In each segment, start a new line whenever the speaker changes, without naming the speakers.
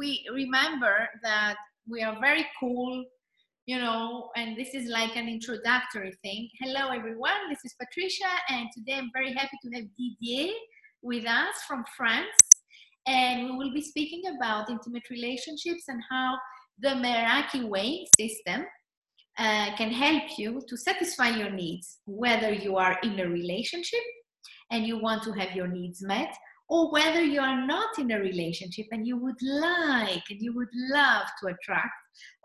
we remember that we are very cool, you know, and this is like an introductory thing. Hello, everyone. This is Patricia, and today I'm very happy to have Didier with us from France. And we will be speaking about intimate relationships and how the Meraki Way system uh, can help you to satisfy your needs, whether you are in a relationship and you want to have your needs met, or whether you are not in a relationship and you would like and you would love to attract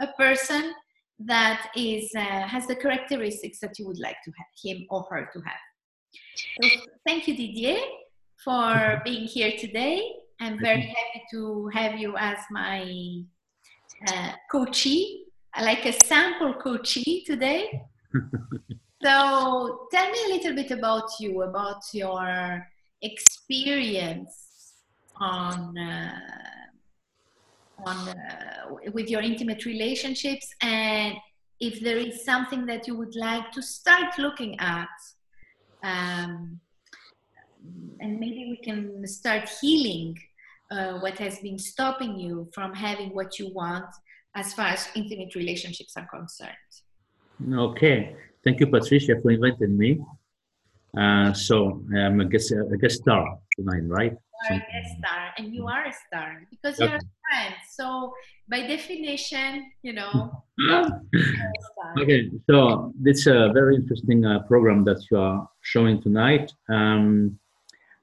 a person that is uh, has the characteristics that you would like to have him or her to have. So thank you, Didier, for being here today. I'm very happy to have you as my uh, coachee, like a sample coachee today. so tell me a little bit about you, about your experience on uh, on uh, with your intimate relationships and if there is something that you would like to start looking at um, and maybe we can start healing uh, what has been stopping you from having what you want as far as intimate relationships are concerned.
Okay. Thank you patricia for inviting me uh, so I'm a guest, a guest star tonight, right?
You are a guest star, and you are a star because you're a friend. So by definition, you know.
okay, so it's a very interesting uh, program that you are showing tonight. Um,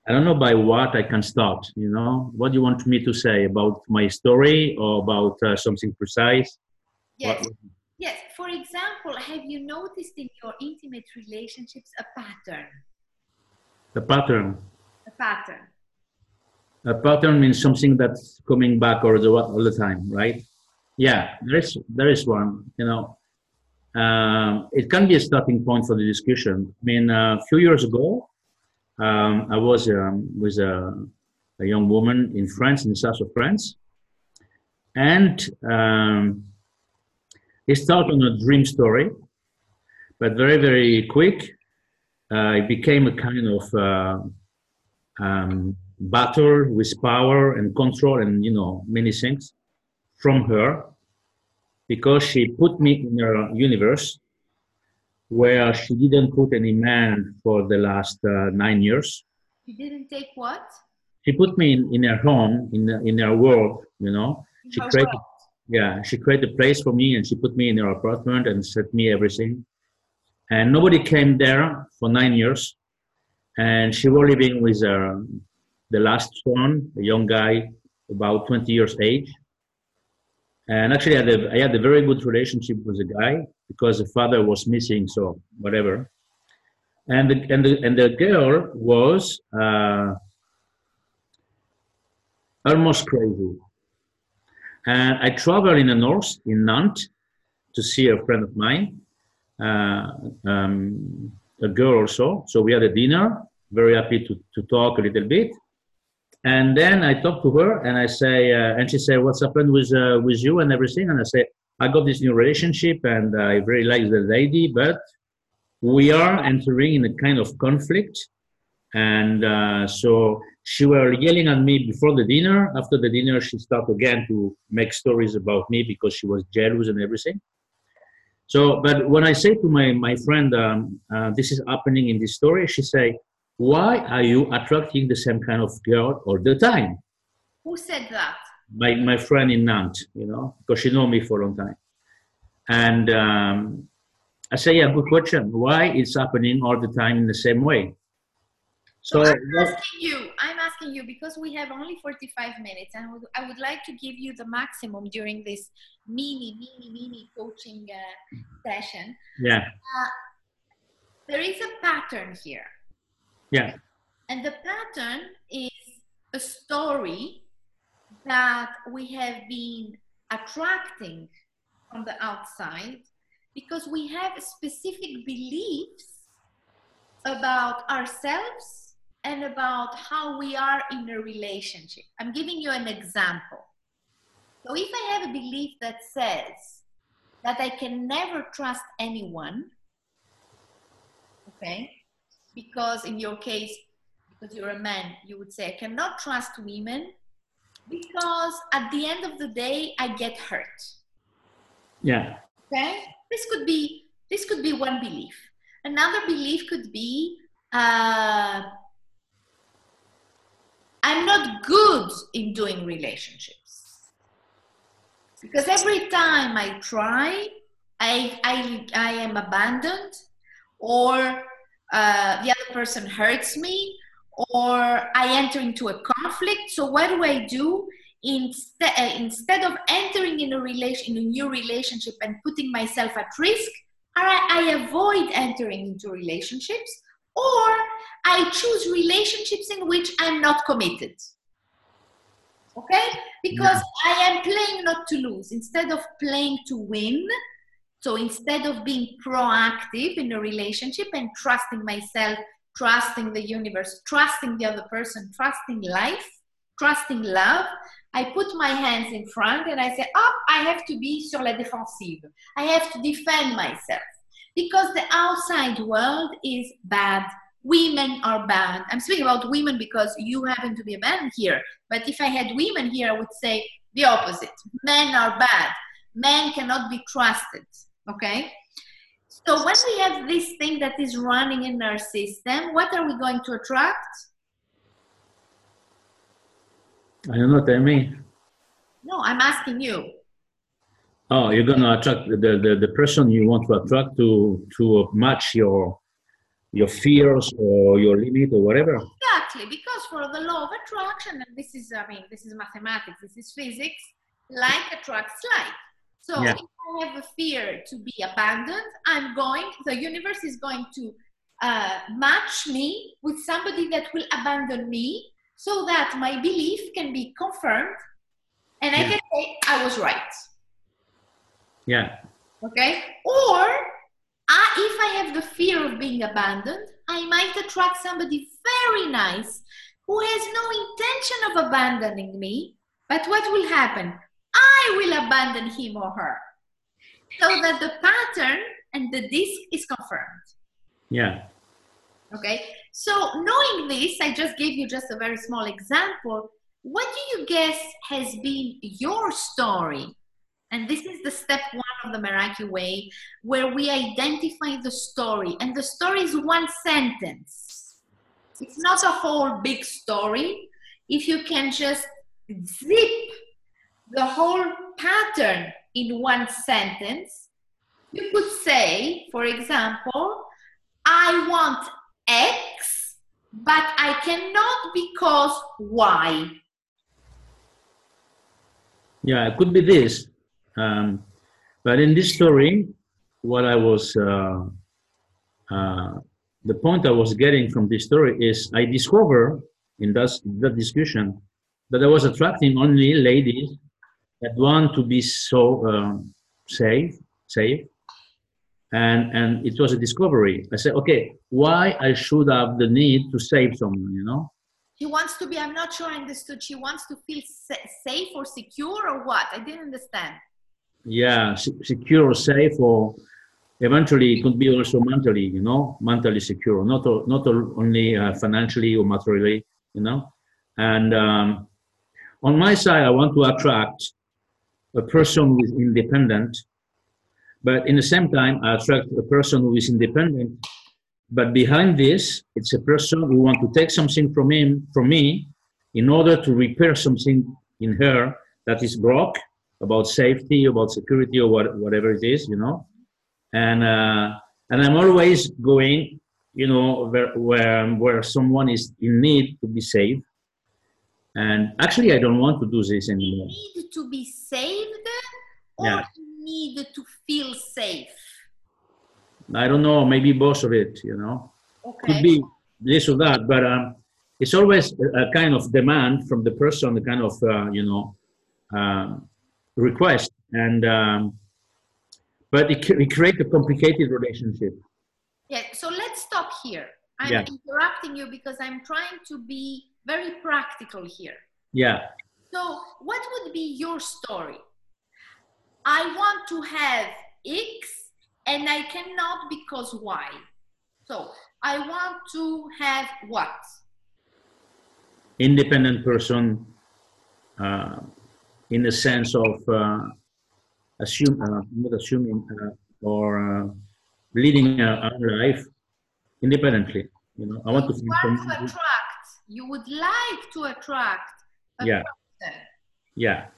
I don't know by what I can start. You know, what do you want me to say about my story or about uh, something precise?
Yes. What? Yes, for example, have you noticed in your intimate relationships a pattern?
A pattern.
A pattern.
A pattern means something that's coming back all the, all the time, right? Yeah, there is there is one. You know, um, it can be a starting point for the discussion. I mean, uh, a few years ago, um, I was um, with a, a, young woman in France, in the south of France, and um, it started on a dream story, but very, very quick, uh, it became a kind of uh, um, battle with power and control and, you know, many things from her because she put me in her universe where she didn't put any man for the last uh, nine years.
She didn't take what?
She put me in, in her home, in, in her world, you know.
In
she
created,
world yeah she created a place for me and she put me in her apartment and set me everything. And nobody came there for nine years. And she was living with uh, the last son a young guy about 20 years age. And actually I had, a, I had a very good relationship with the guy because the father was missing so whatever. And the, and the, and the girl was uh, almost crazy and I traveled in the north, in Nantes, to see a friend of mine, uh, um, a girl also. So we had a dinner, very happy to, to talk a little bit. And then I talked to her and I say, uh, and she said, what's happened with, uh, with you and everything? And I say, I got this new relationship and I very like the lady, but we are entering in a kind of conflict. And uh, so she were yelling at me before the dinner. After the dinner, she started again to make stories about me because she was jealous and everything. So, but when I say to my, my friend, um, uh, this is happening in this story, she say, why are you attracting the same kind of girl all the time?
Who said that?
My, my friend in Nantes, you know, because she know me for a long time. And um, I say, yeah, good question. Why it's happening all the time in the same way?
So, so I'm asking you, I'm asking you because we have only 45 minutes and I would like to give you the maximum during this mini, mini, mini coaching uh, session.
Yeah.
Uh, there is a pattern here.
Yeah.
And the pattern is a story that we have been attracting from the outside because we have specific beliefs about ourselves and about how we are in a relationship. I'm giving you an example. So, if I have a belief that says that I can never trust anyone, okay, because in your case, because you're a man, you would say, I cannot trust women, Because at the end of the day, I get hurt.
Yeah.
Okay. This could be this could be one belief. Another belief could be uh, I'm not good in doing relationships because every time I try, I I, I am abandoned, or uh, the other person hurts me, or I enter into a conflict. So what do I do? Instead, uh, instead of entering in a relation, in a new relationship and putting myself at risk, I, I avoid entering into relationships, or I choose relationships in which I'm not committed. Okay? Because yeah. I am playing not to lose instead of playing to win. So instead of being proactive in a relationship and trusting myself trusting the universe, trusting the other person, trusting life, trusting love, I put my hands in front and I say, oh, I have to be sur la défensive. I have to defend myself because the outside world is bad. Women are bad. I'm speaking about women because you happen to be a man here. But if I had women here, I would say the opposite. Men are bad. Men cannot be trusted. Okay? So when we have this thing that is running in our system, what are we going to attract?
I don't know, tell me.
No, I'm asking you.
Oh, you're gonna attract the, the, the person you want to attract to to match your your fears or your limit or whatever.
Exactly, because for the law of attraction, and this is I mean this is mathematics, this is physics, like attracts like. So yeah. if I have a fear to be abandoned, I'm going, the universe is going to uh, match me with somebody that will abandon me so that my belief can be confirmed and I can say, I was right.
Yeah.
Okay. Or I, if I have the fear of being abandoned, I might attract somebody very nice who has no intention of abandoning me. But what will happen? I will abandon him or her. So that the pattern and the disc is confirmed.
Yeah.
Okay. So knowing this, I just gave you just a very small example. What do you guess has been your story? And this is the step one of the Meraki way, where we identify the story. And the story is one sentence. It's not a whole big story. If you can just zip the whole pattern in one sentence, you could say, for example, I want X, but I cannot because Y.
Yeah, it could be this. Um, but in this story, what I was, uh, uh, the point I was getting from this story is I discover in that, that discussion that I was attracting only ladies that want to be so um, safe, safe. And, and it was a discovery. I said, okay, why I should have the need to save someone, you know?
She wants to be, I'm not sure I understood. She wants to feel sa- safe or secure or what? I didn't understand.
Yeah, secure safe or eventually it could be also mentally, you know, mentally secure, not, not only uh, financially or materially, you know. And um, on my side, I want to attract a person who is independent, but in the same time, I attract a person who is independent. But behind this, it's a person who want to take something from him, from me, in order to repair something in her that is broke about safety, about security, or what, whatever it is, you know. And uh, and I'm always going, you know, where where where someone is in need to be saved and actually, I don't want to do this anymore.
You need to be saved or yeah. you need to feel safe?
I don't know, maybe both of it, you know. Okay. Could be this or that, but um, it's always a, a, kind of demand from the person, a kind of, uh, you know, uh, request. And, um, but it, it creates a complicated relationship.
Yeah, so let's stop here. I'm yeah. interrupting you because I'm trying to be very practical here.
Yeah.
So, what would be your story? I want to have X and I cannot because Y. So, I want to have what?
Independent person uh, in the sense of uh, assume, uh, not assuming uh, or uh, leading our life independently. You know, I want to
want to attract. You would like to attract a
Yeah.
person
Yeah,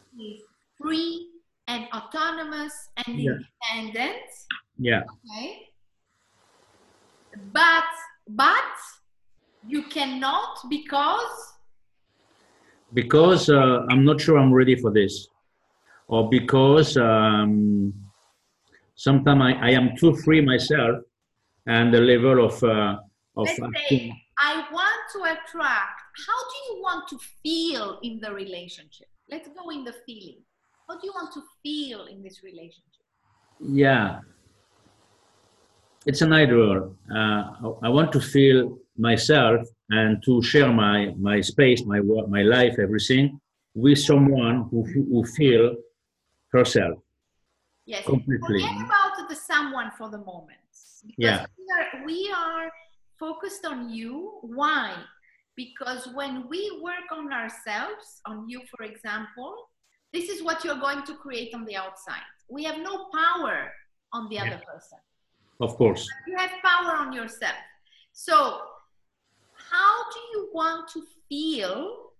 free and autonomous and
Yeah.
independent.
yeah,
Okay. But but you cannot because
because uh, I'm not sure I'm ready for this, or because um, sometimes I, I am too free myself, and the level of uh, of
say I want to attract. How do you want to feel in the relationship? Let's go in the feeling. How do you want to feel in this relationship?
Yeah. It's an ideal. Uh, I I want to feel myself and to share my, my space, my work, my life, everything with someone who, who feel herself.
Yes.
Completely.
Forget about the someone for the moment.
Yeah.
we are, we are focused on you. Why? Because when we work on ourselves, on you, for example, this is what you're going to create on the outside. We have no power on the other person.
Of course.
You have power on yourself. So, how do you want to feel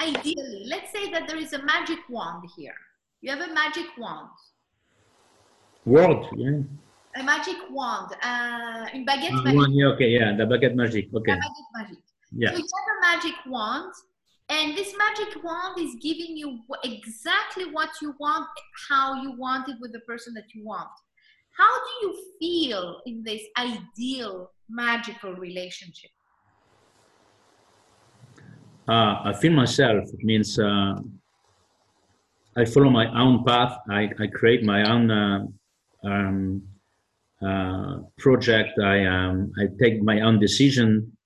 ideally? Let's say that there is a magic wand here. You have a magic wand.
Word. Yeah.
A magic wand. Uh, une baguette
Ah,
magique.
one, yeah, okay, yeah, the baguette magic. Okay.
A baguette magique.
Yeah.
So you have a magic wand, and this magic wand is giving you exactly what you want, how you want it with the person that you want. How do you feel in this ideal magical relationship?
Uh, I feel myself. It means uh, I follow my own path. I, I create my own uh, um, uh, project. I um, I take my own decision.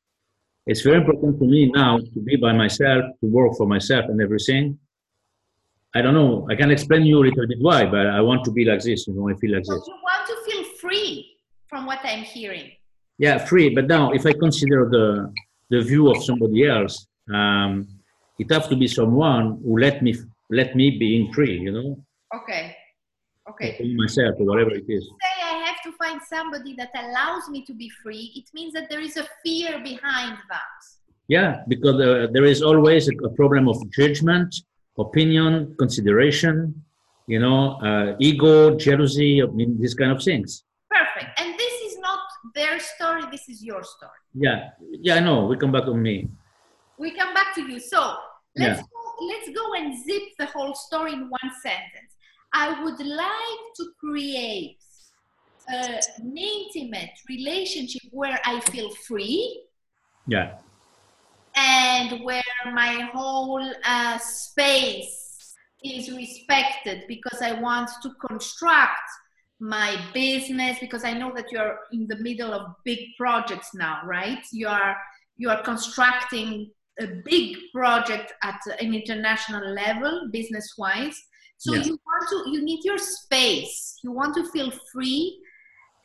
It's very important for me now to be by myself, to work for myself and everything. I don't know. I can explain you a little bit why, but I want to be like this. You know, I feel like
So
this.
you want to feel free from what I'm hearing.
Yeah, free. But now, if I consider the the view of somebody else, um, it has to be someone who let me let me being free. You know,
Okay. Okay.
Myself or whatever it is.
Say I have to find somebody that allows me to be free. It means that there is a fear behind that.
Yeah, because uh, there is always a, a problem of judgment, opinion, consideration. You know, uh, ego, jealousy. I mean, these kind of things.
Perfect. And this is not their story, this is your story.
Yeah, yeah. I know. We come back on me.
We come back to you. So let's
Yeah.
go, let's go and zip the whole story in one sentence. I would like to create a, an intimate relationship where I feel free
Yeah,
and where my whole uh, space is respected because I want to construct my business because I know that you're in the middle of big projects now, right? You are you are constructing a big project at an international level, business wise. So
Yeah.
you want to you need your space. You want to feel free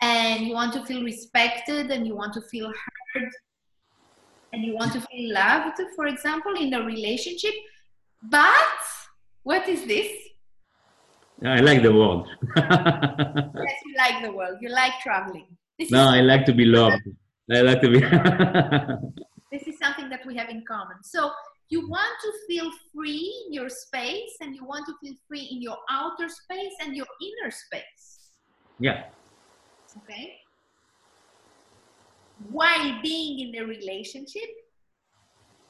and you want to feel respected and you want to feel heard and you want to feel loved, for example, in a relationship. But what is this?
I like the world.
Yes, you like the world. You like traveling. This
no, I like to be loved. I like to be.
this is something that we have in common. So you want to feel free in your space, and you want to feel free in your outer space and your inner space.
yeah,
Okay. While being in a relationship,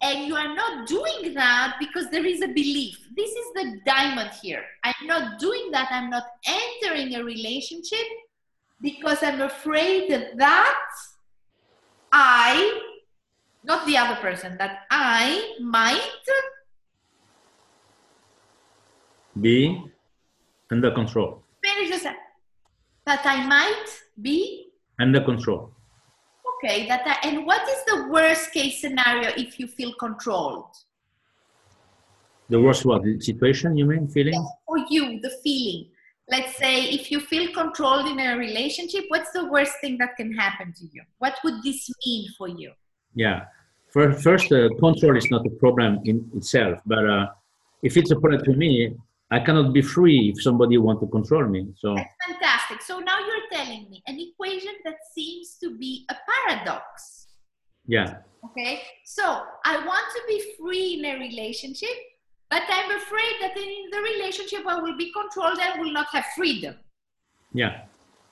and you are not doing that because there is a belief. This is the diamond here. I'm not doing that. I'm not entering a relationship because I'm afraid that that I, not the other person, that I might
be under control.
finish this. That I might be
Under control.
okay. That I, and what is the worst case scenario if you feel controlled?
The worst what situation you mean? Feeling?
for you the feeling let's say if you feel controlled in a relationship what's the worst thing that can happen to you what would this mean for you
Yeah. First, first uh, control is not a problem in itself, but uh, if it's a product to me, I cannot be free if somebody want to control me. So
That's fantastic. So now you're telling me an equation that seems to be a paradox.
yeah,
Okay, so I want to be free in a relationship, but I'm afraid that in the relationship I will be controlled and will not have freedom.
yeah,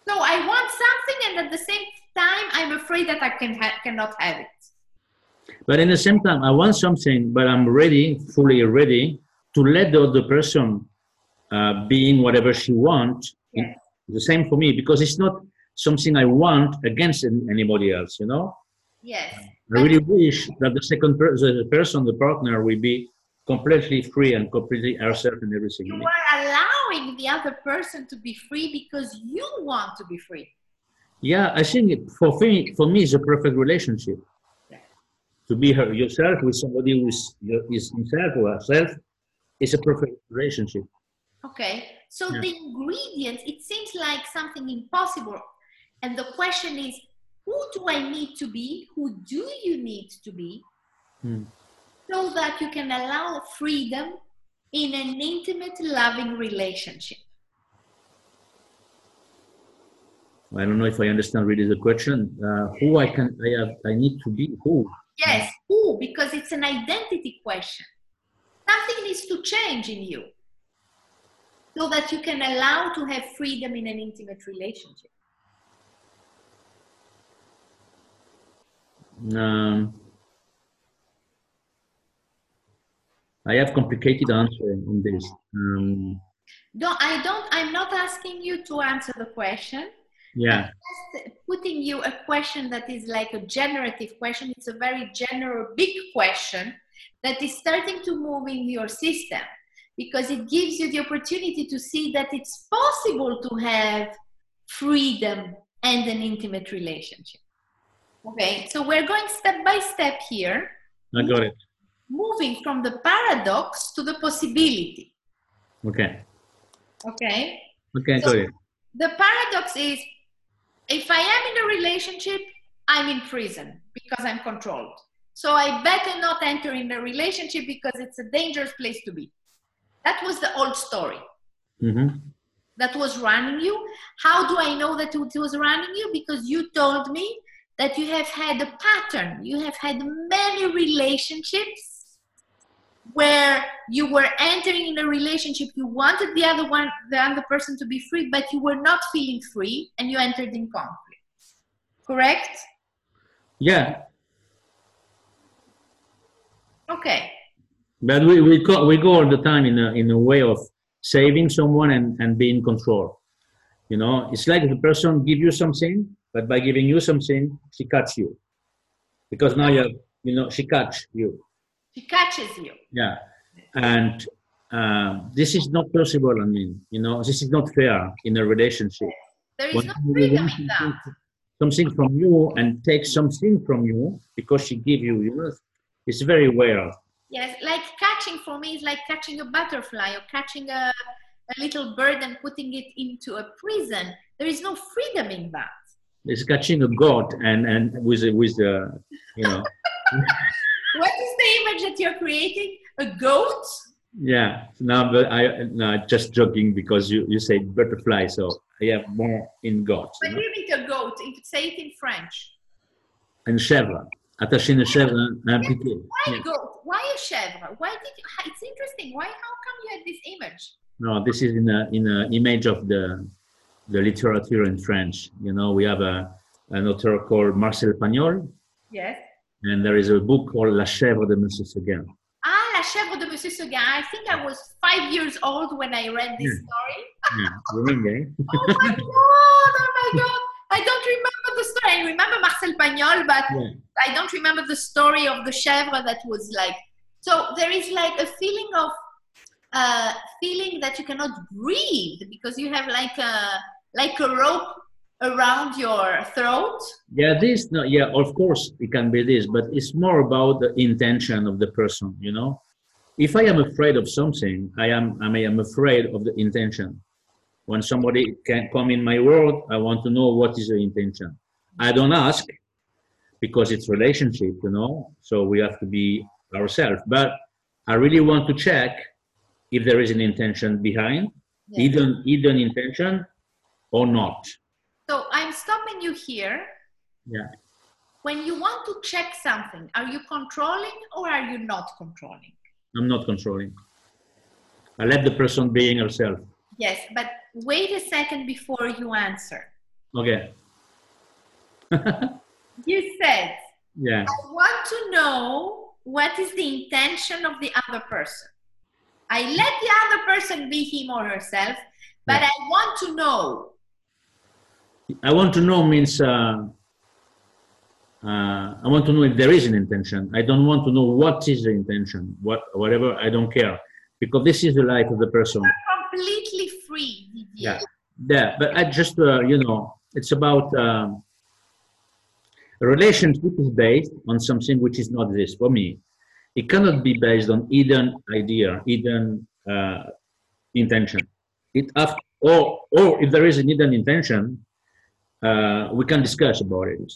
So I want something, and at the same time, I'm afraid that I can ha- cannot have it.
But in the same time, I want something, but I'm ready, fully ready to let the other person uh, being whatever she wants. The same for me because it's not something I want against anybody else. You know,
Yes.
I really wish that the second per- the person, the partner, will be completely free and completely herself and everything.
You are allowing the other person to be free because you want to be free.
Yeah, I think for me, for me, it's a perfect relationship. To be her, yourself with somebody who is, is himself or herself is a perfect relationship.
Okay, so
Yeah.
the ingredients, it seems like something impossible. And the question is, who do I need to be? Who do you need to be?
Hmm.
So that you can allow freedom in an intimate, loving relationship.
I don't know if I understand really the question. Uh, who I can, I have, I need to be who?
Yes, who? Because it's an identity question. Something needs to change in you so that you can allow to have freedom in an intimate relationship.
Um, I have complicated answer on this. Um,
Don't, I don't, I'm not asking you to answer the question.
Yeah,
Just putting you a question that is like a generative question. It's a very general, big question that is starting to move in your system because it gives you the opportunity to see that it's possible to have freedom and an intimate relationship. Okay, so we're going step by step here,
I got it.
moving from the paradox to the possibility.
Okay,
Okay,
okay,
So-
got it.
the paradox is if I am in a relationship, I'm in prison because I'm controlled. So I better not enter in a relationship because it's a dangerous place to be. That was the old story
hmm
that was running you. How do I know that it was running you? Because you told me that you have had a pattern. You have had many relationships where you were entering in a relationship. You wanted the other one, the other person to be free, but you were not feeling free, and you entered in conflict. Correct?
Yeah,
Okay.
but we, we go we go all the time in a in a way of saving someone and and being control. You know, it's like the person give you something, but by giving you something, she cuts you, because now you have, you know she cuts you.
She catches you.
Yeah, and uh, this is not possible. I mean, you know, this is not fair in a relationship.
There is
When
no freedom in that.
something- from you and take something from you because she give you, you know, it's very rare.
Yes, like catching for me is like catching a butterfly or catching a, a little bird and putting it into a prison. There is no freedom in that.
It's catching a goat and and with a- with the, you know,
What is the image that you're creating? A goat?
yeah. No, but I no just joking because you you say butterfly, so I have more in goat.
What
You
mean a goat? If say it in French.
And chèvre, attaché une chèvre.
Why
Yeah.
goat? Why a chèvre? Why did you? It's interesting. Why? How come you had this image?
No, this is in a in a image of the the literature in French. You know, we have a an author called Marcel Pagnol,
Yes.
And there is a book called La chèvre de Monsieur Seguin.
Ah, la chèvre de Monsieur Seguin. I think I was five years old when I read this
Yeah.
story.
Yeah, remember? eh?
Oh my god! Oh my god! I don't remember the story. I remember Marcel Pagnol, but
Yeah.
I don't remember the story of the chèvre that was like. So there is like a feeling of uh, feeling that you cannot breathe because you have like a like a rope around your throat.
Yeah, this no, yeah, of course it can be this, but it's more about the intention of the person, you know. If I am afraid of something, I am I am afraid of the intention. When somebody can come in my world, I want to know what is the intention. I don't ask because it's relationship, you know. So we have to be ourselves. But I really want to check if there is an intention behind, either an intention or not.
I'm stopping you here.
Yeah.
When you want to check something, are you controlling or are you not controlling?
I'm not controlling. I let the person being herself.
Yes, but wait a second before you answer.
Okay.
You said,
yeah.
I want to know what is the intention of the other person. I let the other person be him or herself, but
Yeah.
I want to know.
I want to know means uh, uh, I want to know if there is an intention. I don't want to know what is the intention. What whatever I don't care because this is the life of the person.
Completely free.
Yeah. Yeah, but I just uh, you know it's about um, a relationship is based on something which is not this for me. It cannot be based on hidden idea, hidden uh, intention. It have, or or if there is a hidden intention, uh, we can discuss about it.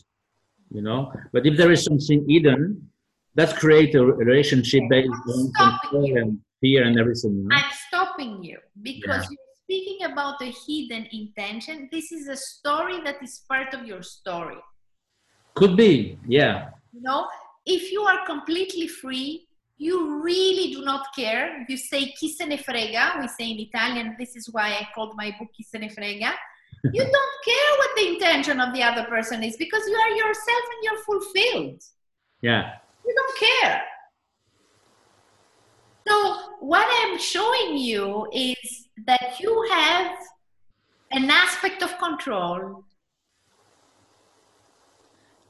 You know, but if there is something hidden, that create a relationship based on control and fear and everything. You know?
I'm stopping you because you're speaking about a hidden intention. This is a story that is part of your story.
Could be, yeah.
You know, if you are completely free, you really do not care. You say chi se ne frega, we say in Italian, this is why I called my book chi se ne frega. You don't care what the intention of the other person is because you are yourself and you're fulfilled.
Yeah.
You don't care. So, what I'm showing you is that you have an aspect of control.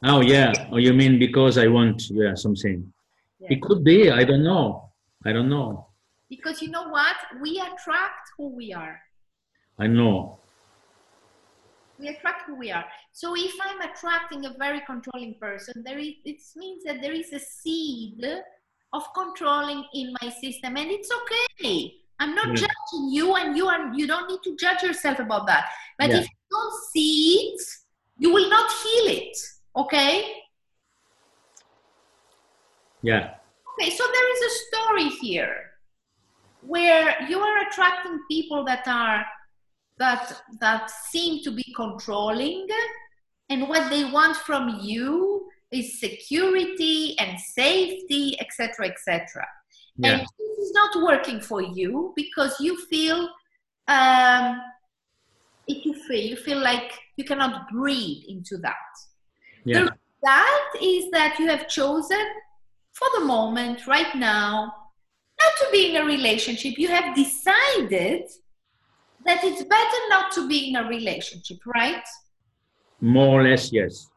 Oh yeah. Oh, you mean because I want yeah something?
Yeah.
It could be. I don't know. I don't know.
Because you know what? We attract who we are.
I know.
We attract who we are. So if I'm attracting a very controlling person, there is it means that there is a seed of controlling in my system, and it's okay. I'm not
Yeah.
judging you, and you are you don't need to judge yourself about that. But
Yeah.
if you don't see it, you will not heal it. Okay?
Yeah.
Okay, so there is a story here where you are attracting people that are that that seem to be controlling and what they want from you is security and safety etc etc
Yeah.
and this is not working for you because you feel um it you feel you feel like you cannot breathe into that
Yeah.
the result is that you have chosen for the moment, right now, not to be in a relationship. You have decided that it's better not to be in a relationship, right?
More or less, yes.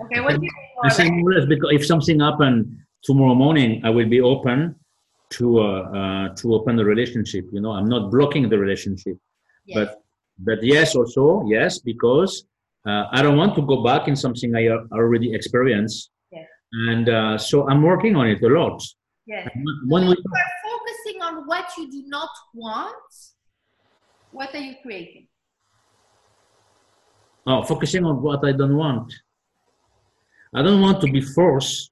Okay, what do you mean? more
I say more or less because if something happened tomorrow morning, I will be open to uh, uh, to open the relationship. You know, I'm not blocking the relationship.
Yes.
But but yes, also yes, because uh, I don't want to go back in something I already experienced.
Yes.
And uh, so I'm working on it a lot.
yes.
When we
what you do not want, what are you creating?
oh, focusing on what I don't want. I don't want to be forced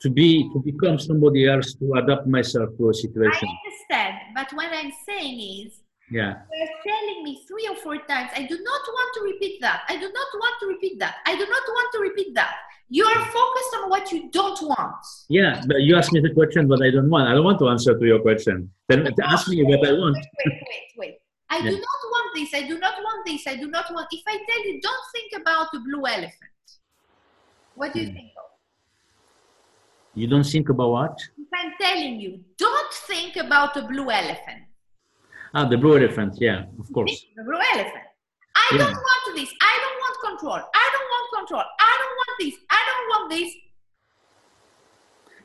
to be to become somebody else to adapt myself to a situation.
I understand, but what I'm saying is
Yeah,
You're telling me three or four times, I do not want to repeat that. I do not want to repeat that. I do not want to repeat that. You are focused on what you don't want.
yeah. But you asked me the question, but I don't want. I don't want to answer to your question. Then ask me what I want.
Wait, wait, wait, wait. I do not want this. I do not want this. I do not want. If I tell you, don't think about the blue elephant, what do you
Hmm.
think of?
You don't think about what?
If I'm telling you, don't think about the blue elephant,
Ah, the blue elephant. Yeah, of course.
the blue elephant. I
Yeah.
don't want this. I don't want control. I don't want control. I don't want this. I don't want this.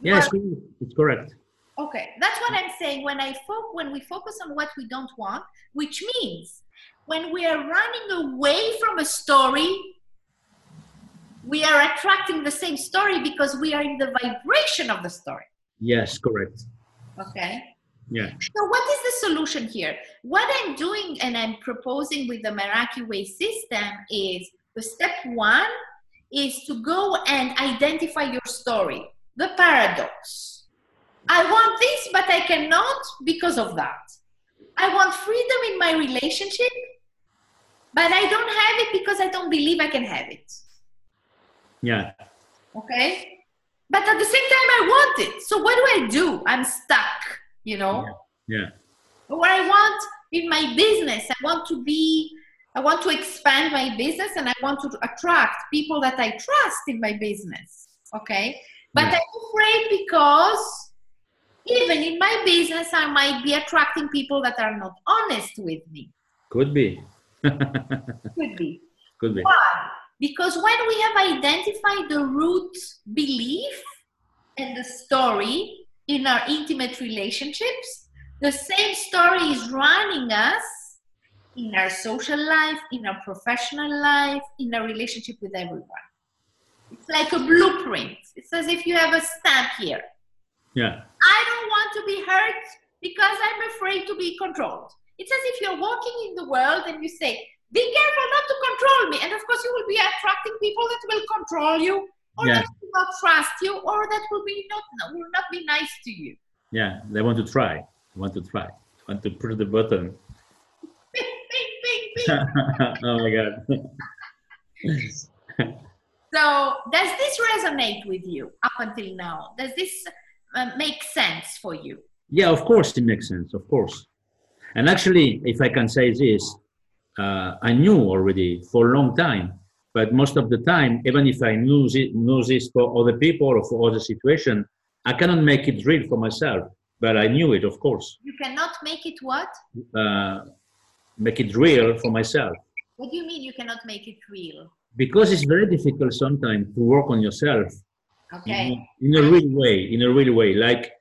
Yes, it's correct. It's correct.
Okay, that's what I'm saying. When I fo- when we focus on what we don't want, which means when we are running away from a story, we are attracting the same story because we are in the vibration of the story.
Yes, correct.
Okay.
Yeah.
So what is the solution here? What I'm doing and I'm proposing with the Meraki Way system is the step one is to go and identify your story, the paradox. I want this, but I cannot because of that. I want freedom in my relationship, but I don't have it because I don't believe I can have it.
Yeah.
Okay. But at the same time, I want it. So what do I do? I'm stuck, you know?
Yeah. yeah.
What I want in my business, I want to be, I want to expand my business and I want to attract people that I trust in my business. Okay. But yeah. I'm afraid because even in my business, I might be attracting people that are not honest with me.
Could be.
Could be.
Could be.
Why? Because when we have identified the root belief and the story in our intimate relationships, the same story is running us in our social life, in our professional life, in our relationship with everyone. It's like a blueprint. It's as if you have a stamp here.
Yeah.
I don't want to be hurt because I'm afraid to be controlled. It's as if you're walking in the world and you say, be careful not to control me. And of course, you will be attracting people that will control you yeah. that will not trust you or that will be not will not be nice to you.
Yeah, they want to try. Want to try. Want to push the button.
Bing, bing, bing, bing.
oh my god.
so, does this resonate with you up until now? Does this uh, make sense for you?
Yeah, of course it makes sense. Of course. And actually, if I can say this, uh, I knew already for a long time. But most of the time, even if I knew, it, knew this for other people or for other situation, I cannot make it real for myself. But I knew it, of course.
You cannot make it what?
Uh, make it real for myself.
What do you mean you cannot make it real?
Because it's very difficult sometimes to work on yourself.
Okay.
In, in a real way, in a real way, like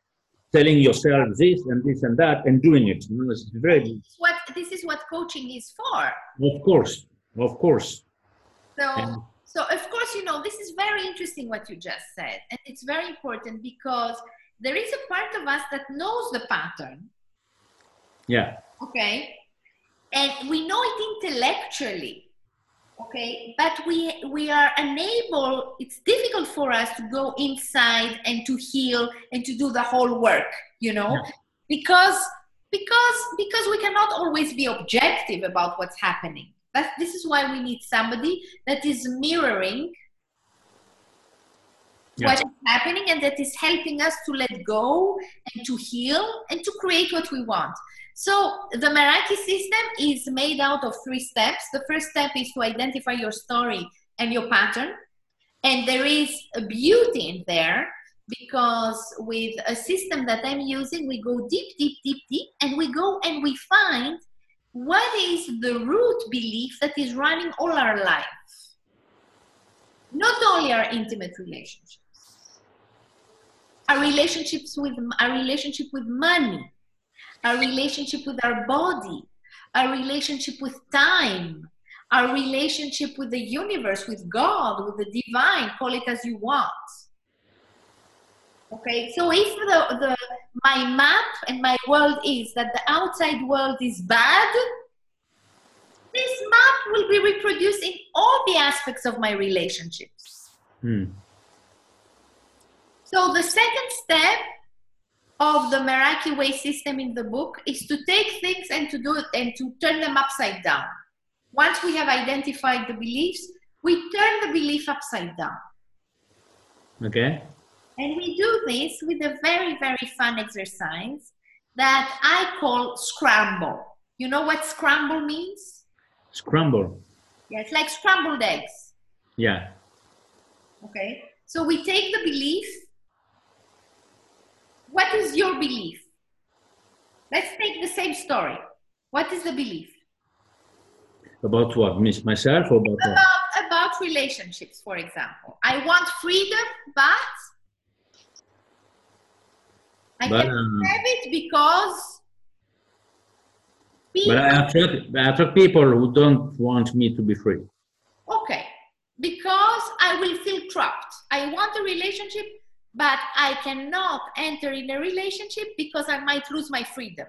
telling yourself this and this and that and doing it. You know, it's very.
What this is what coaching is for.
Of course, of course.
So, and, so of course, you know, this is very interesting what you just said, and it's very important because there is a part of us that knows the pattern.
Yeah.
Okay. And we know it intellectually okay but we we are unable it's difficult for us to go inside and to heal and to do the whole work you know yeah. because because because we cannot always be objective about what's happening that this is why we need somebody that is mirroring yeah. what is happening and that is helping us to let go and to heal and to create what we want so the Meraki system is made out of three steps. The first step is to identify your story and your pattern. And there is a beauty in there because with a system that I'm using, we go deep, deep, deep, deep, and we go and we find what is the root belief that is running all our life. Not only our intimate relationships, our relationships with our relationship with money, our relationship with our body, our relationship with time, our relationship with the universe, with God, with the divine, call it as you want. Okay, so if the, the my map and my world is that the outside world is bad, this map will be reproduced in all the aspects of my relationships.
Hmm.
So the second step of the Meraki way system in the book is to take things and to do it and to turn them upside down. Once we have identified the beliefs, we turn the belief upside down.
Okay.
And we do this with a very, very fun exercise that I call scramble. You know what scramble means?
Scramble.
Yeah, it's like scrambled eggs.
Yeah.
Okay. So we take the belief what is your belief? Let's take the same story. What is the belief?
About what? Miss myself or about
about, about relationships, for example. I want freedom, but I
But,
can
um,
have it because
But I attract, I attract people who don't want me to be free.
okay because I will feel trapped. I want a relationship, but I cannot enter in a relationship because I might lose my freedom.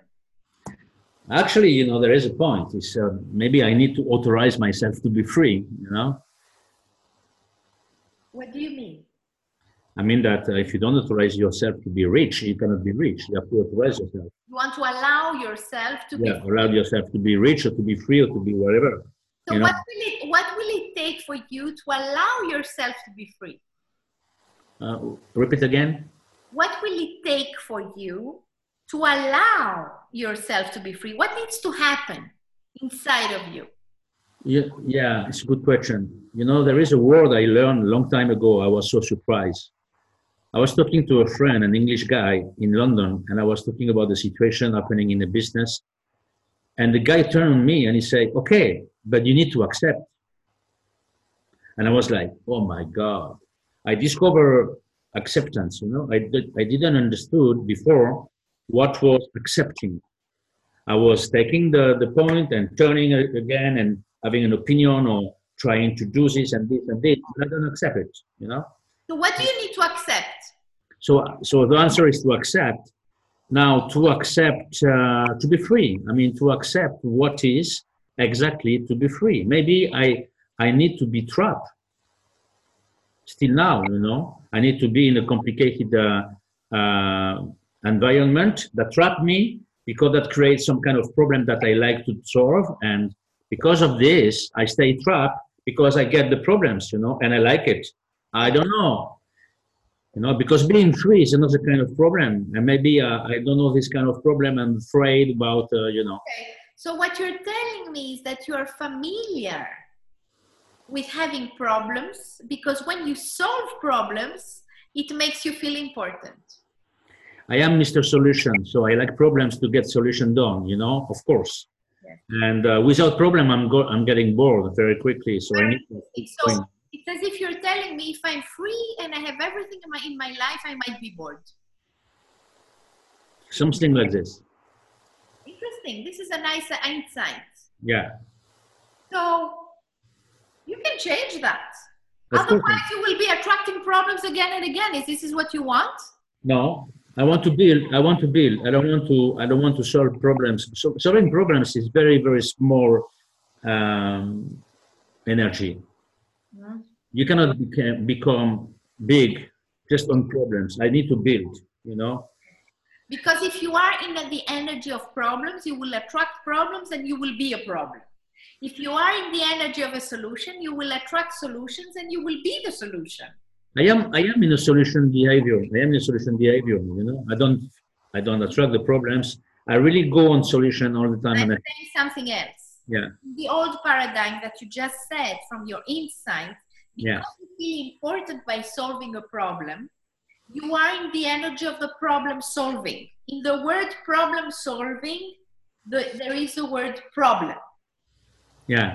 Actually, you know, there is a point. It's uh, maybe I need to authorize myself to be free. You know,
What do you mean?
I mean that uh, if you don't authorize yourself to be rich, you cannot be rich. You have to authorize yourself.
You want to allow yourself to
Yeah,
be.
allow yourself to be rich or to be free or to be whatever.
So
know.
what will it what will it take for you to allow yourself to be free?
Uh, repeat again.
What will it take for you to allow yourself to be free? What needs to happen inside of you?
Yeah, yeah, it's a good question. You know, there is a word I learned a long time ago. I was so surprised. I was talking to a friend, an English guy in London, and I was talking about the situation happening in the business. And the guy turned on me and he said, Okay, but you need to accept. And I was like, Oh my God. I discovered acceptance, you know. I, did, I didn't understood before what was accepting. I was taking the, the point and turning it again and having an opinion or trying to do this and this and this, I don't accept it, you know.
So what do you need to accept?
So, so the answer is to accept. Now, to accept, uh, to be free. I mean, to accept what is exactly to be free. Maybe I, I need to be trapped. Still now, you know, I need to be in a complicated uh, uh, environment that trap me because that creates some kind of problem that I like to solve. And because of this, I stay trapped because I get the problems, you know, and I like it. I don't know you know because being free is another kind of problem and maybe uh, i don't know this kind of problem i'm afraid about uh, you know
Okay. So what you're telling me is that you're familiar with having problems because when you solve problems, it makes you feel important.
i am mr solution so i like problems to get solution done you know of course
Yes.
and uh, without problem i'm go- i'm getting bored very quickly so i need to
So. It's as if you're telling me if I'm free and I have everything in my in my life, I might be bored.
something like this
Interesting. This is a nice insight.
yeah
So you can change that.
Course.
Otherwise, you will be attracting problems again and again. Is this is what you want?
no i want to build i want to build i don't want to i don't want to solve problems so solving problems is very very small um, energy you cannot beca- become big just on problems i need to build you know
Because if you are in the energy of problems, you will attract problems and you will be a problem. If you are in the energy of a solution, you will attract solutions and you will be the solution.
i am i am in a solution behavior i am in a solution behavior you know i don't i don't attract the problems i really go on solution all the time
I'm
and I,
saying something else.
Yeah
The old paradigm that you just said from your insight, because
Yeah.
you feel important by solving a problem, you are in the energy of the problem solving. In the word problem solving, the, there is the word problem.
yeah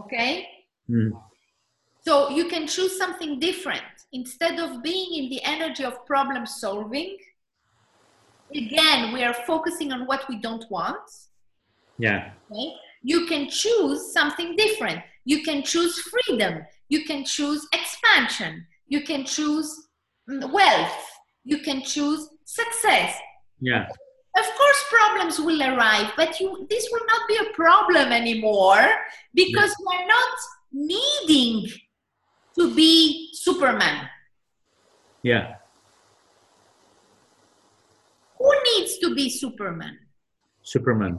Okay?
Mm.
So you can choose something different. Instead of being in the energy of problem solving, again, we are focusing on what we don't want.
yeah
Okay? You can choose something different. You can choose freedom. You can choose expansion. You can choose mm, wealth. You can choose success.
yeah
Of course, problems will arrive, but you, this will not be a problem anymore because we're not needing to be Superman.
yeah
Who needs to be Superman?
superman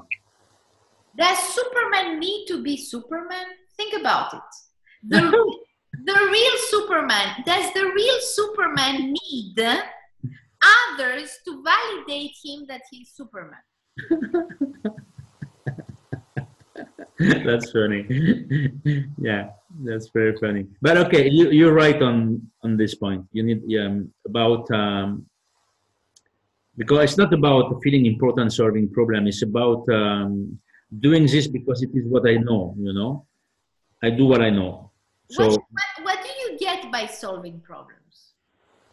Does Superman need to be Superman? Think about it. The, the real Superman, does the real Superman need others to validate him that he's Superman?
that's funny yeah that's very funny but okay you, you're right on on this point you need um, about um, because it's not about feeling important solving problem it's about um, doing this because it is what i know you know? I do what i know. So
what, what, do you get by solving problems?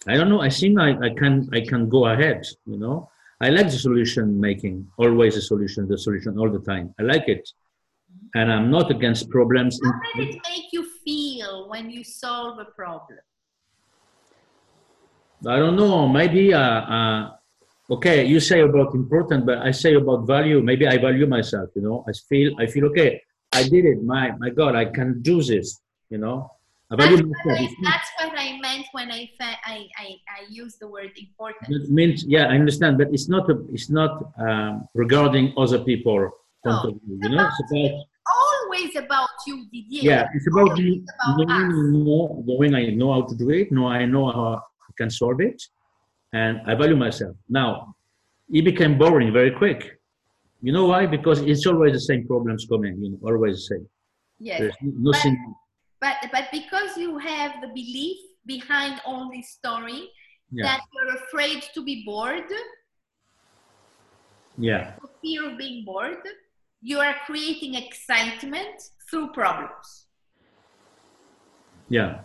i don't know. I think I, I can i can go ahead you know? I like the solution making always a solution the solution all the time. I like it. And i'm not against problems.
How does it make you feel when you solve a problem?
I don't know. Maybe, uh, uh, okay, you say about important, but I say about value. Maybe I value myself. You know, I feel, I feel okay. I did it. My, my God, I can do this. You know, I value
That's,
myself.
what I, that's what I meant when I, I, I, I used the word important.
That means, yeah, I understand, but it's not a, it's not um, regarding other people point
No,
of view. You know, it's about
Always about you, Didier.
yeah, it's about me
about
knowing, know, knowing I know how to do it, know I know how I can solve it, and I value myself. Now, it became boring very quick. You know why? Because it's always the same problems coming. You know, always the same.
Yes.
There's nothing.
But but because you have the belief behind all this story
Yeah,
that you're afraid to be bored,
yeah,
for fear of being bored, you are creating excitement through problems
yeah,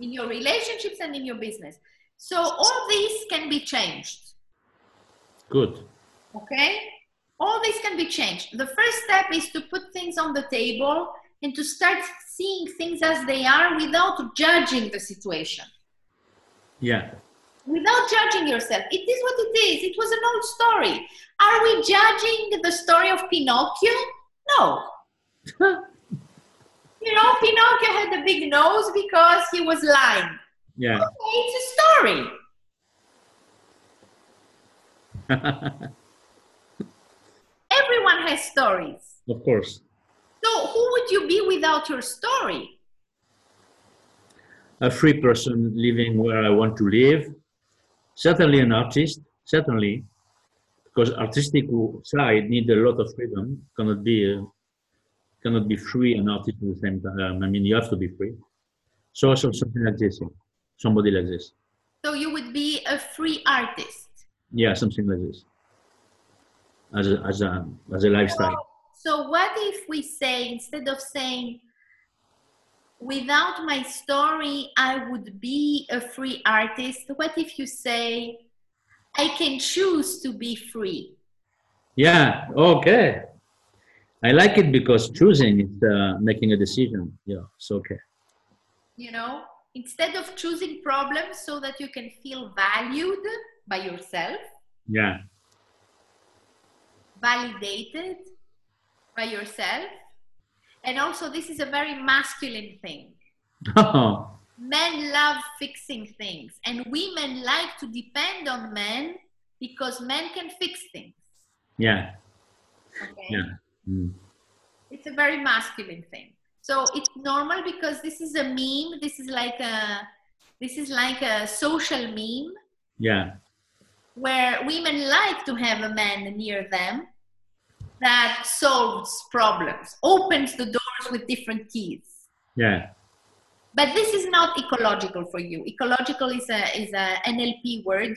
in your relationships and in your business. So all these can be changed.
good.
Okay? All these can be changed. The first step is to put things on the table and to start seeing things as they are without judging the situation.
Yeah,
without judging yourself. It is what it is. It was an old story. Are we judging the story of Pinocchio? No. You know, Pinocchio had a big nose because he was lying.
Yeah,
Okay, it's a story. Everyone has stories.
of course.
So who would you be without your story?
a free person living where I want to live. Certainly an artist, certainly, because artistic side need a lot of freedom. Cannot be uh, cannot be free and artist at the same time. I mean, you have to be free. So, so something like this. Somebody like this.
So you would be a free artist.
Yeah, something like this. As a as a as a lifestyle.
So what if we say instead of saying without my story I would be a free artist, what if you say I can choose to be free?
Yeah. Okay. I like it because choosing is uh, making a decision. Yeah, it's okay.
You know, instead of choosing problems so that you can feel valued by yourself,
Yeah.
validated by yourself. And also this is a very masculine thing. men love fixing things and women like to depend on men because men can fix things
yeah.
okay
Yeah. Mm.
it's a very masculine thing so it's normal because this is a meme. This is like a this is like a social meme.
Yeah.
where women like to have a man near them that solves problems opens the doors with different keys.
Yeah.
but this is not ecological for you. Ecological is a is a nlp word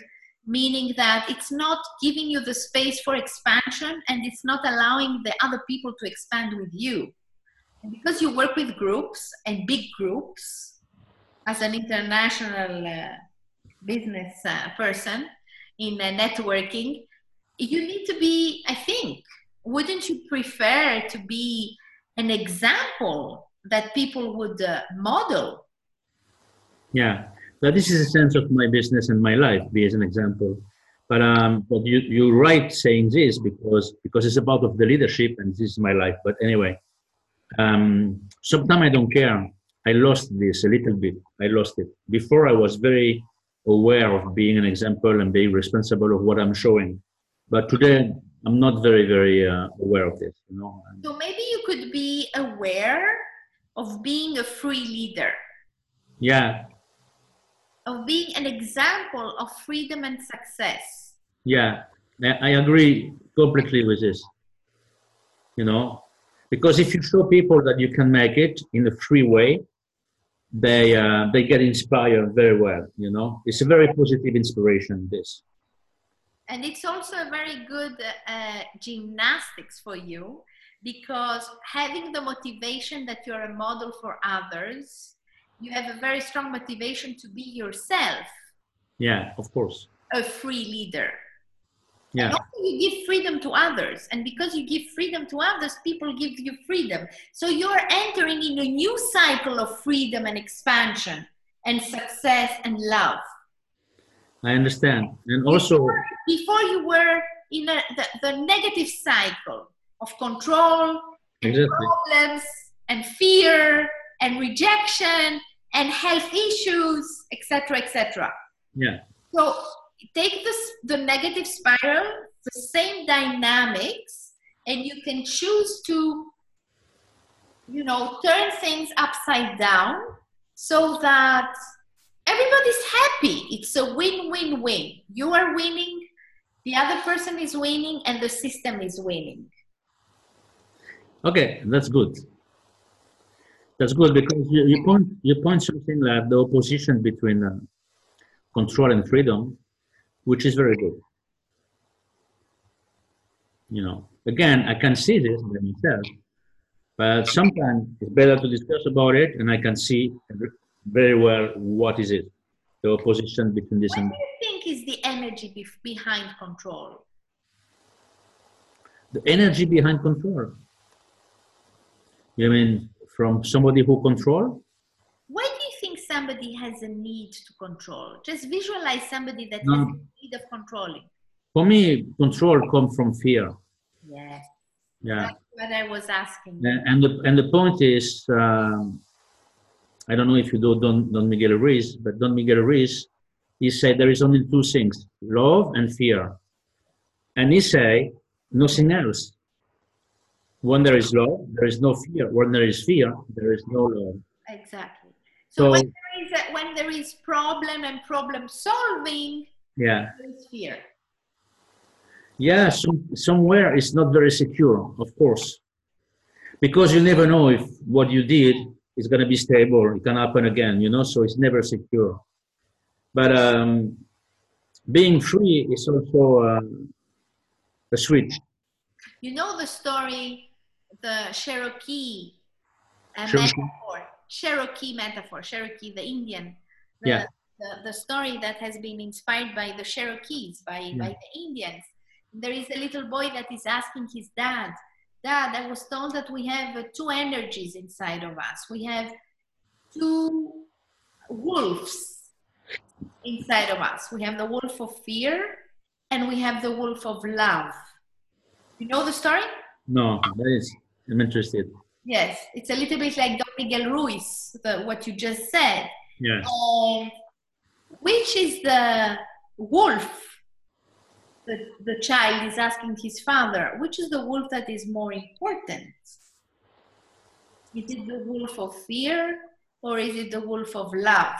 meaning that it's not giving you the space for expansion and it's not allowing the other people to expand with you and because you work with groups and big groups as an international uh, business uh, person in uh, networking you need to be i think wouldn't you prefer to be an example that people would uh, model.
Yeah, but this is a sense of my business and my life, be as an example. But um, but you you're right saying this because because it's about of the leadership and this is my life. But anyway, um, sometimes I don't care. I lost this a little bit. I lost it. Before I was very aware of being an example and being responsible of what I'm showing. But today I'm not very very uh, aware of this. You know.
So maybe you could be aware of being a free leader,
Yeah,
of being an example of freedom and success.
Yeah, I I agree completely with this. You know, because if you show people that you can make it in a free way, they uh, they get inspired very well. You know, it's a very positive inspiration. This.
And it's also a very good uh, gymnastics for you because having the motivation that you're a model for others, you have a very strong motivation to be yourself
Yeah, of course.
a free leader.
Yeah,
And also you give freedom to others. And because you give freedom to others, people give you freedom. So you're entering in a new cycle of freedom and expansion and success and love.
I understand. And also,
Before you were in a, the, the negative cycle of control and
exactly.
problems and fear and rejection and health issues, etc., etc.
Yeah.
So take this the negative spiral, the same dynamics, and you can choose to, you know, turn things upside down so that everybody's happy. It's a win-win-win. You are winning, the other person is winning, and the system is winning.
Okay, that's good. That's good because you, you point you point something like the opposition between uh, control and freedom, which is very good. You know, again, I can see this by myself, but sometimes it's better to discuss about it, and I can see very well what is it, the opposition between this
What
and
do you think is the energy bef- behind control?
the energy behind control. You mean from somebody who control?
Why do you think somebody has a need to control? Just visualize somebody that
No.
has a need of controlling.
For me, control comes from fear.
Yes.
Yeah.
That's what I was asking.
And and the, and the point is, um, I don't know if you know Don, Don Miguel Ruiz, but Don Miguel Ruiz, he said there is only two things, love and fear. And he say nothing else. When there is love, there is no fear. When there is fear, there is no love.
Exactly. So,
So-
when, there is a, when there is problem and problem solving,
Yeah.
there is fear.
Yeah, some, somewhere it's not very secure, of course. Because you never know if what you did is going to be stable, it can happen again, you know, so it's never secure. But um, being free is also uh, a switch.
You know the story, the Cherokee
Cherokee.
metaphor, Cherokee metaphor, Cherokee, the Indian. The,
Yeah.
The, the story that has been inspired by the Cherokees, by, by the Indians. There is a little boy that is asking his dad, Dad, I was told that we have uh, two energies inside of us. We have two wolves inside of us. We have the wolf of fear and we have the wolf of love. You know the story?
No, that is, I'm interested.
Yes, it's a little bit like Don Miguel Ruiz, the, what you just said.
Yeah.
Um, which is the wolf? The, the child is asking his father, which is the wolf that is more important? Is it the wolf of fear or is it the wolf of love?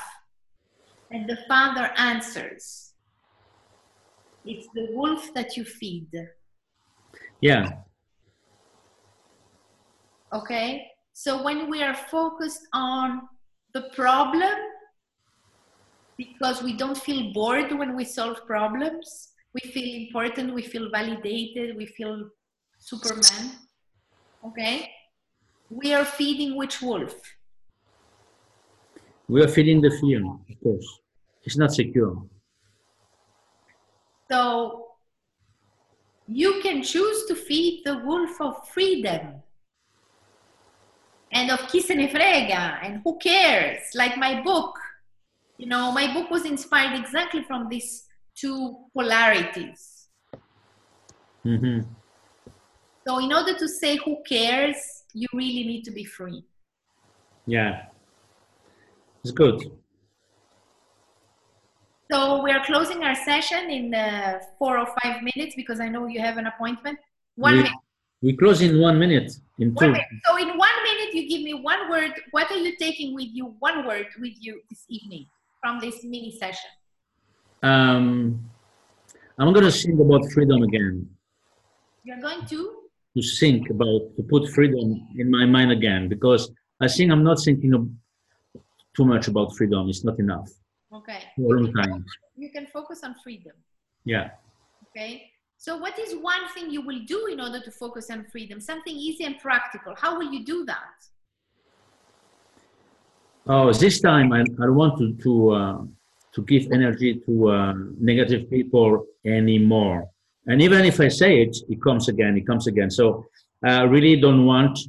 And the father answers, It's the wolf that you feed.
Yeah.
Okay? So when we are focused on the problem, because we don't feel bored when we solve problems, we feel important, we feel validated, we feel Superman. Okay? We are feeding which wolf?
We are feeding the fear, of course. It's not secure.
So you can choose to feed the wolf of freedom and of kiss and frega and who cares? Like my book you know my book was inspired exactly from these two polarities.
Hmm
so in order to say who cares you really need to be free.
Yeah. It's good.
so we are closing our session in uh, four or five minutes because i know you have an appointment. One
we,
minute
we close in one minute, in two.
minute. So in one minute, you give me one word. What are you taking with you? One word with you this evening from this mini session.
Um, I'm going to think about freedom again.
You're going to.
To think about, to put freedom in my mind again, because I think I'm not thinking of too much about freedom. It's not enough
Okay.
for a long time.
You can focus on freedom.
Yeah.
Okay. So what is one thing you will do in order to focus on freedom? Something easy and practical. How will you do that?
Oh, this time I, I don't want to to uh, to give energy to uh, negative people anymore. And even if I say it, it comes again. It comes again. So I really don't want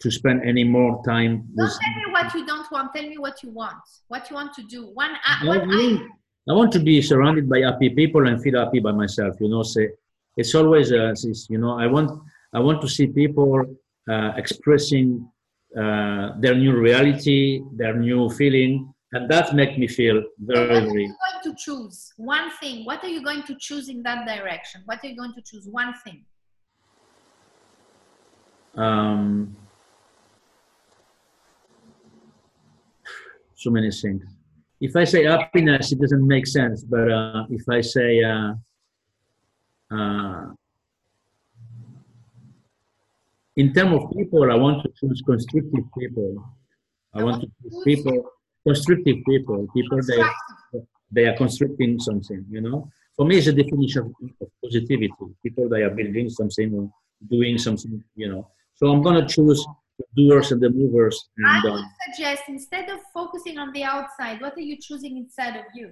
to spend any more time
Don't
with.
tell me what you don't want. Tell me what you want. What you want to do. One.
I,
Uh,
I
one
want- I want to be surrounded by happy people and feel happy by myself. You know, say it's always uh, this. You know, I want I want to see people uh, expressing uh, their new reality, their new feeling, and that makes me feel very,
what are you going to choose? One thing. What are you going to choose in that direction? What are you going to choose? One thing.
Um, so many things. If I say happiness, it doesn't make sense. But uh, if I say uh, uh, in terms of people, I want to choose constructive people. I want to choose people, constructive people, people that they are constructing something. You know, for me, it's a definition of positivity. People that are building something, or doing something. You know, so I'm gonna choose the doers and the movers.
I would
um,
suggest instead of focusing on the outside, what are you choosing inside of you?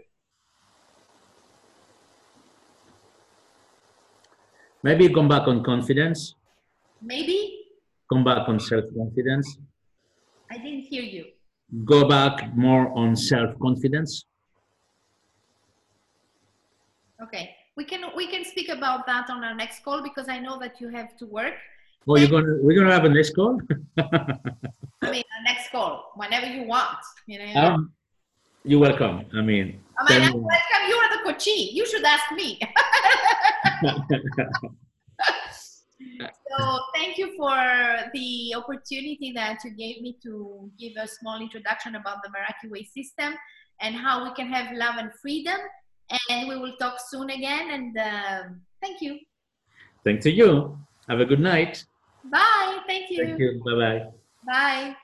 maybe come back on confidence.
Maybe
Come back on self confidence.
I didn't hear you.
Go back more on self confidence.
Okay, we can we can speak about that on our next call because I know that you have to work.
Oh, you're gonna we're gonna have a next call.
I mean, a next call whenever you want. You know.
um, you're welcome. I mean,
I mean, I'm welcome. You are the coachee. You should ask me. so thank you for the opportunity that you gave me to give a small introduction about the Meraki Way system and how we can have love and freedom. And we will talk soon again. And um thank you.
Thank to you. Have a good night.
Bye. Thank you.
Thank you. Bye bye.
Bye.